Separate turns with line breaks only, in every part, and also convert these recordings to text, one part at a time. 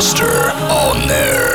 on. On there.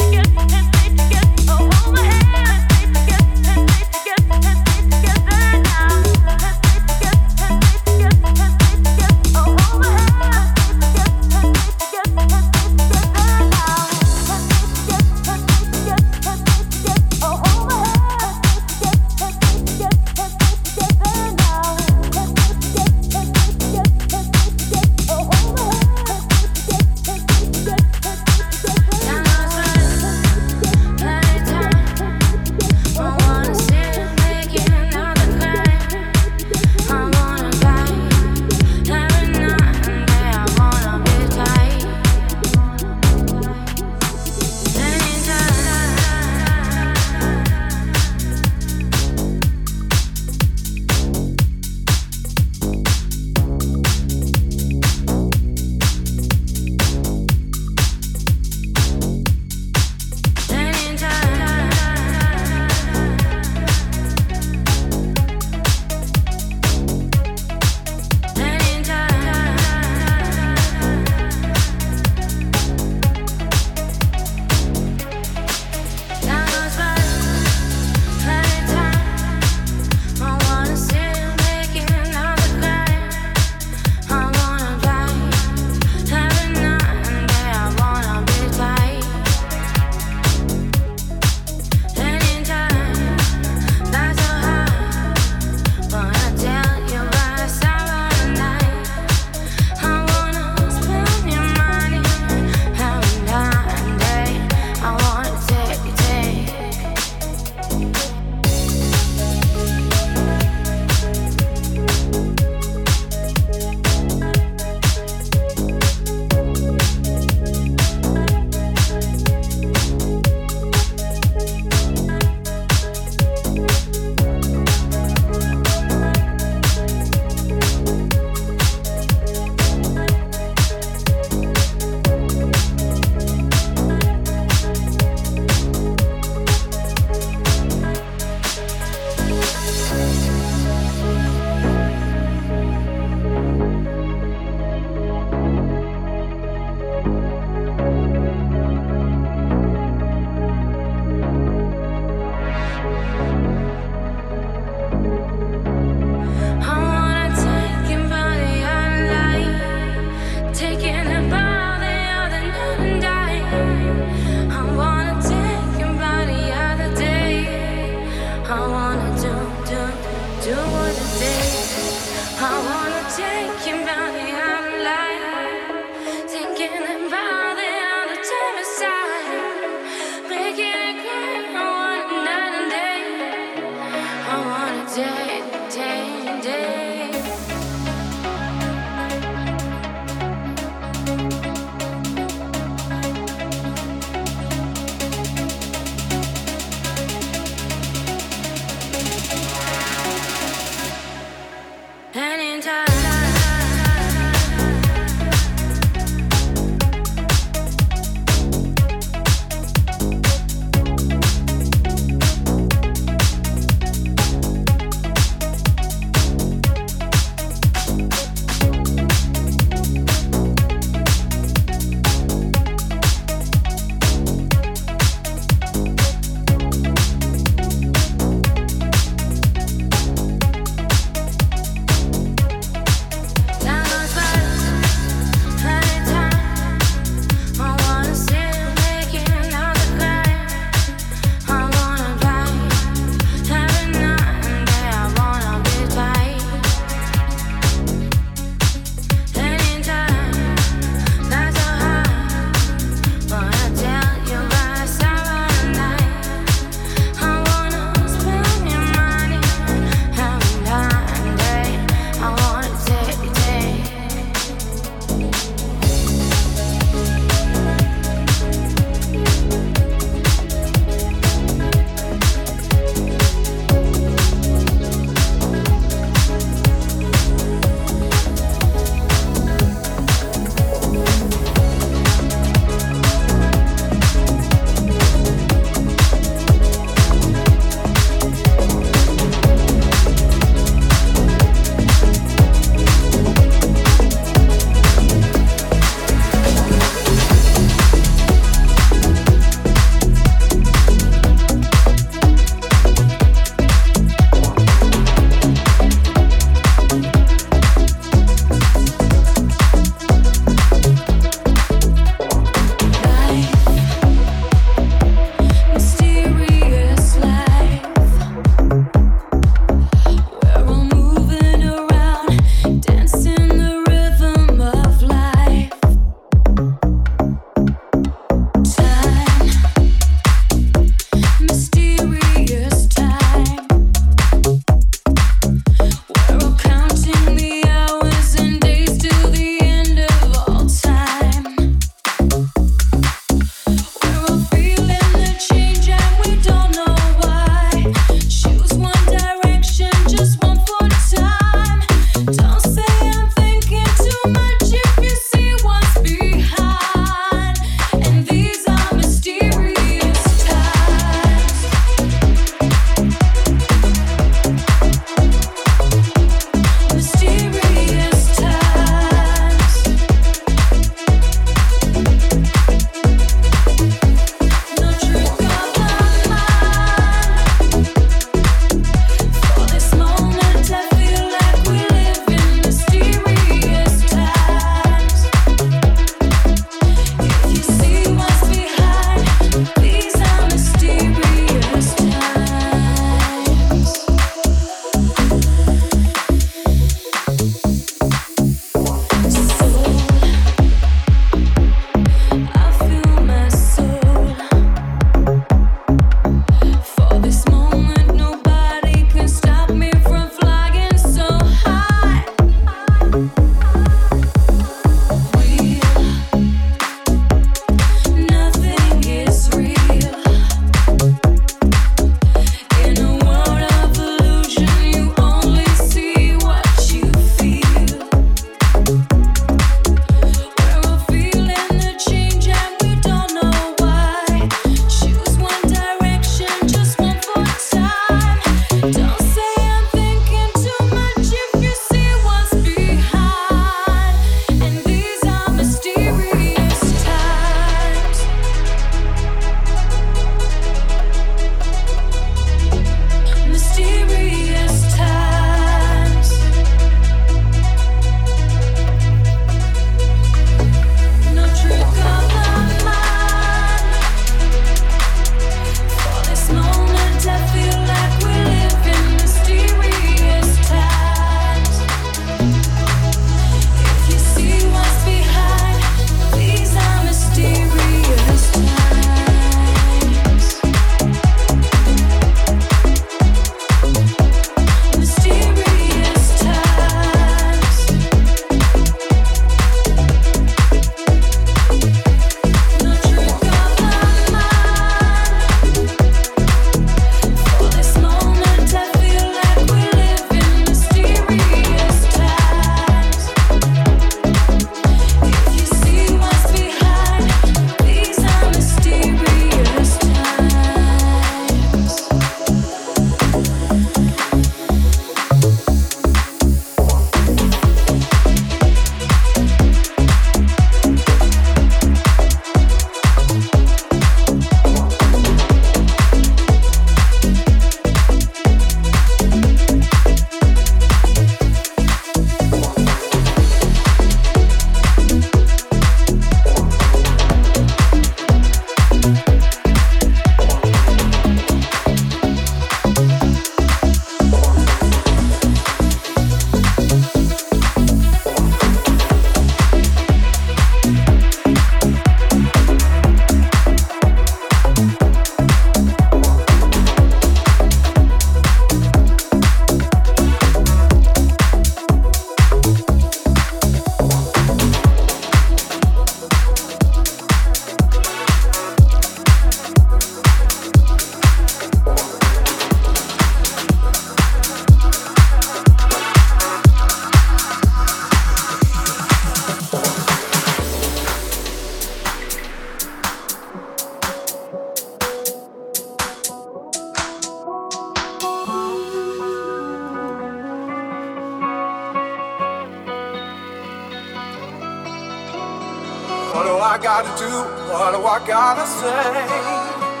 Say?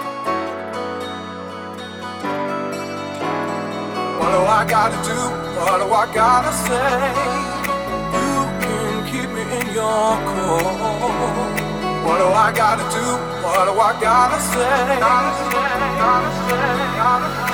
What do I gotta do? What do I gotta say? You
can keep me in your core. What do I gotta do? What do I gotta say? Gotta say, gotta say,
gotta say.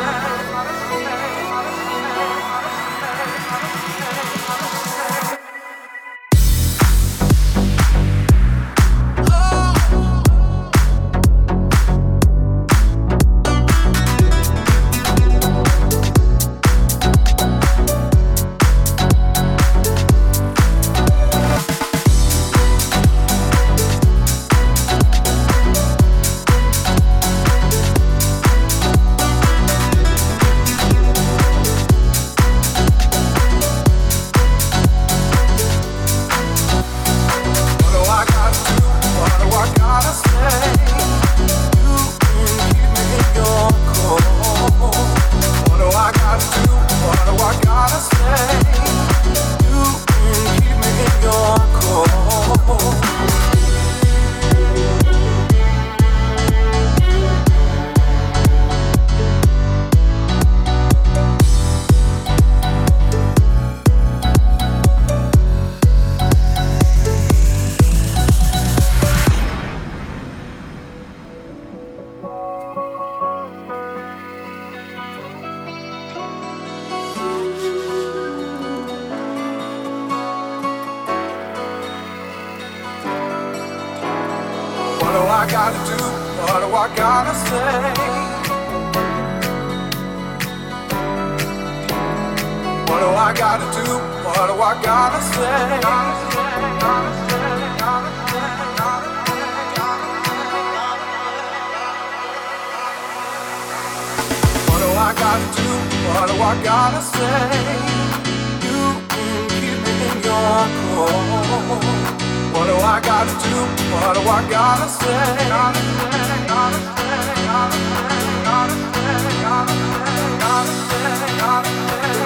I
gotta do? What do I gotta say? What do I gotta do? What do I gotta say? You keep me in your core. What do I gotta do? What do I? Gotta say, gotta say, gotta say, gotta say,
gotta say, gotta say, gotta say.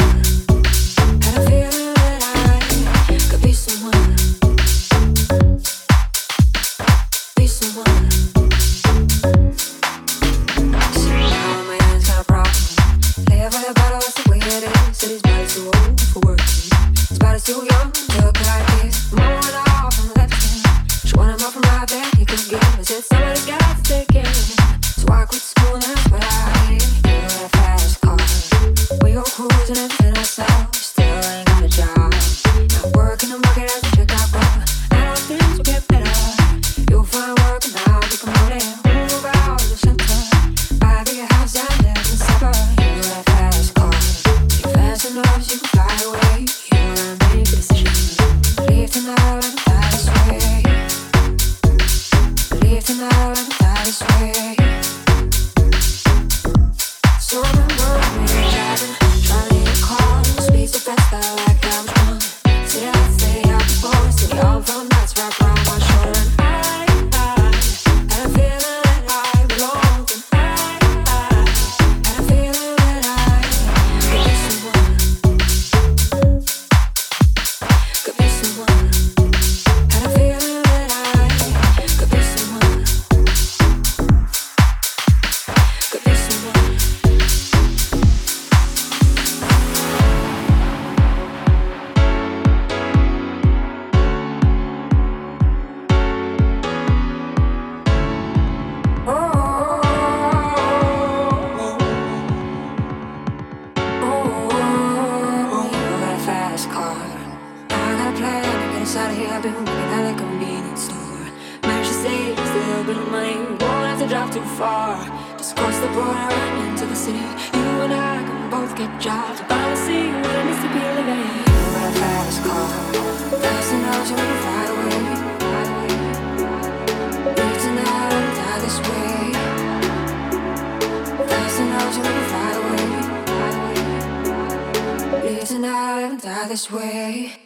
on. high, gotta get us out of here. I've been working at a convenience store. Managed to save just a little bit of money. Won't have to drive too far. Just cross the border and into the city. You and I can both get jobs. Finally see what it means to be living. You got a fast car, thousand dollars you wanna fly away. Live tonight and die this way. Thousand dollars you
wanna fly away. Live tonight and die this way.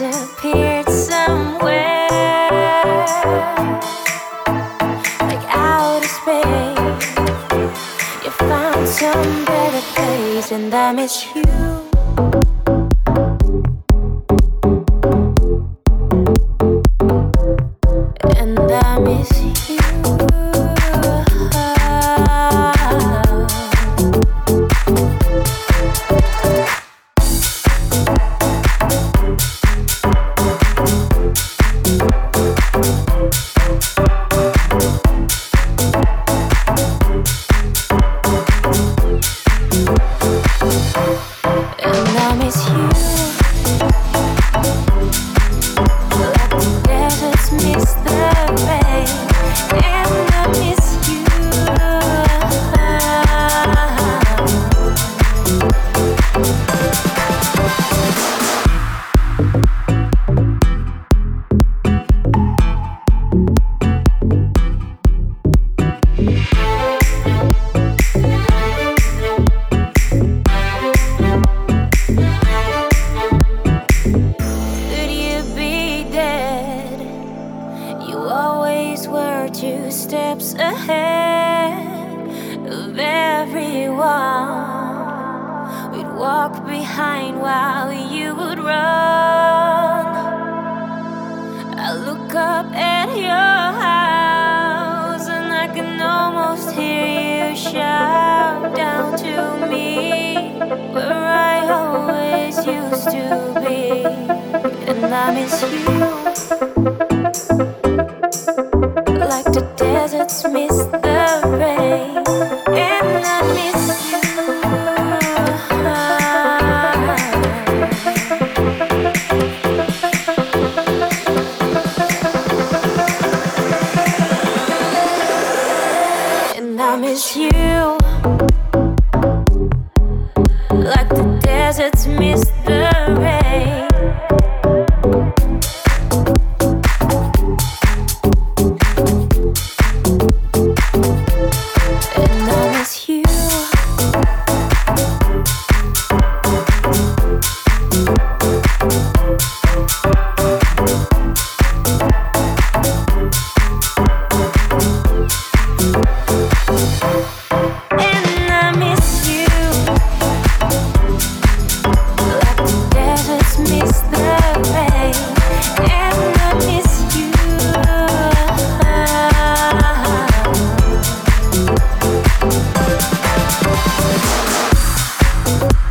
You've
You'll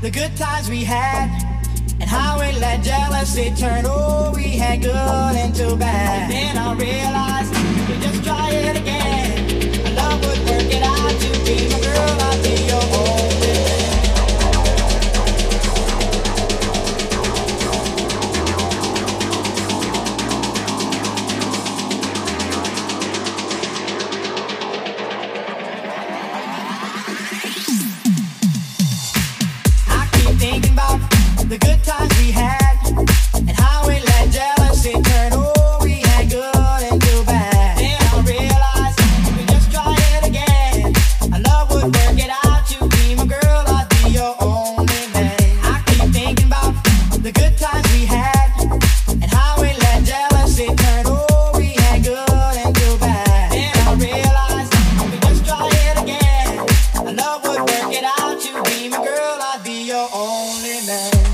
the good times we had, and how we let jealousy turn. Oh, we had good into bad. Then I realized we just try it again. I love would work it out to be my girl. Without you be my girl, I'd be your only man.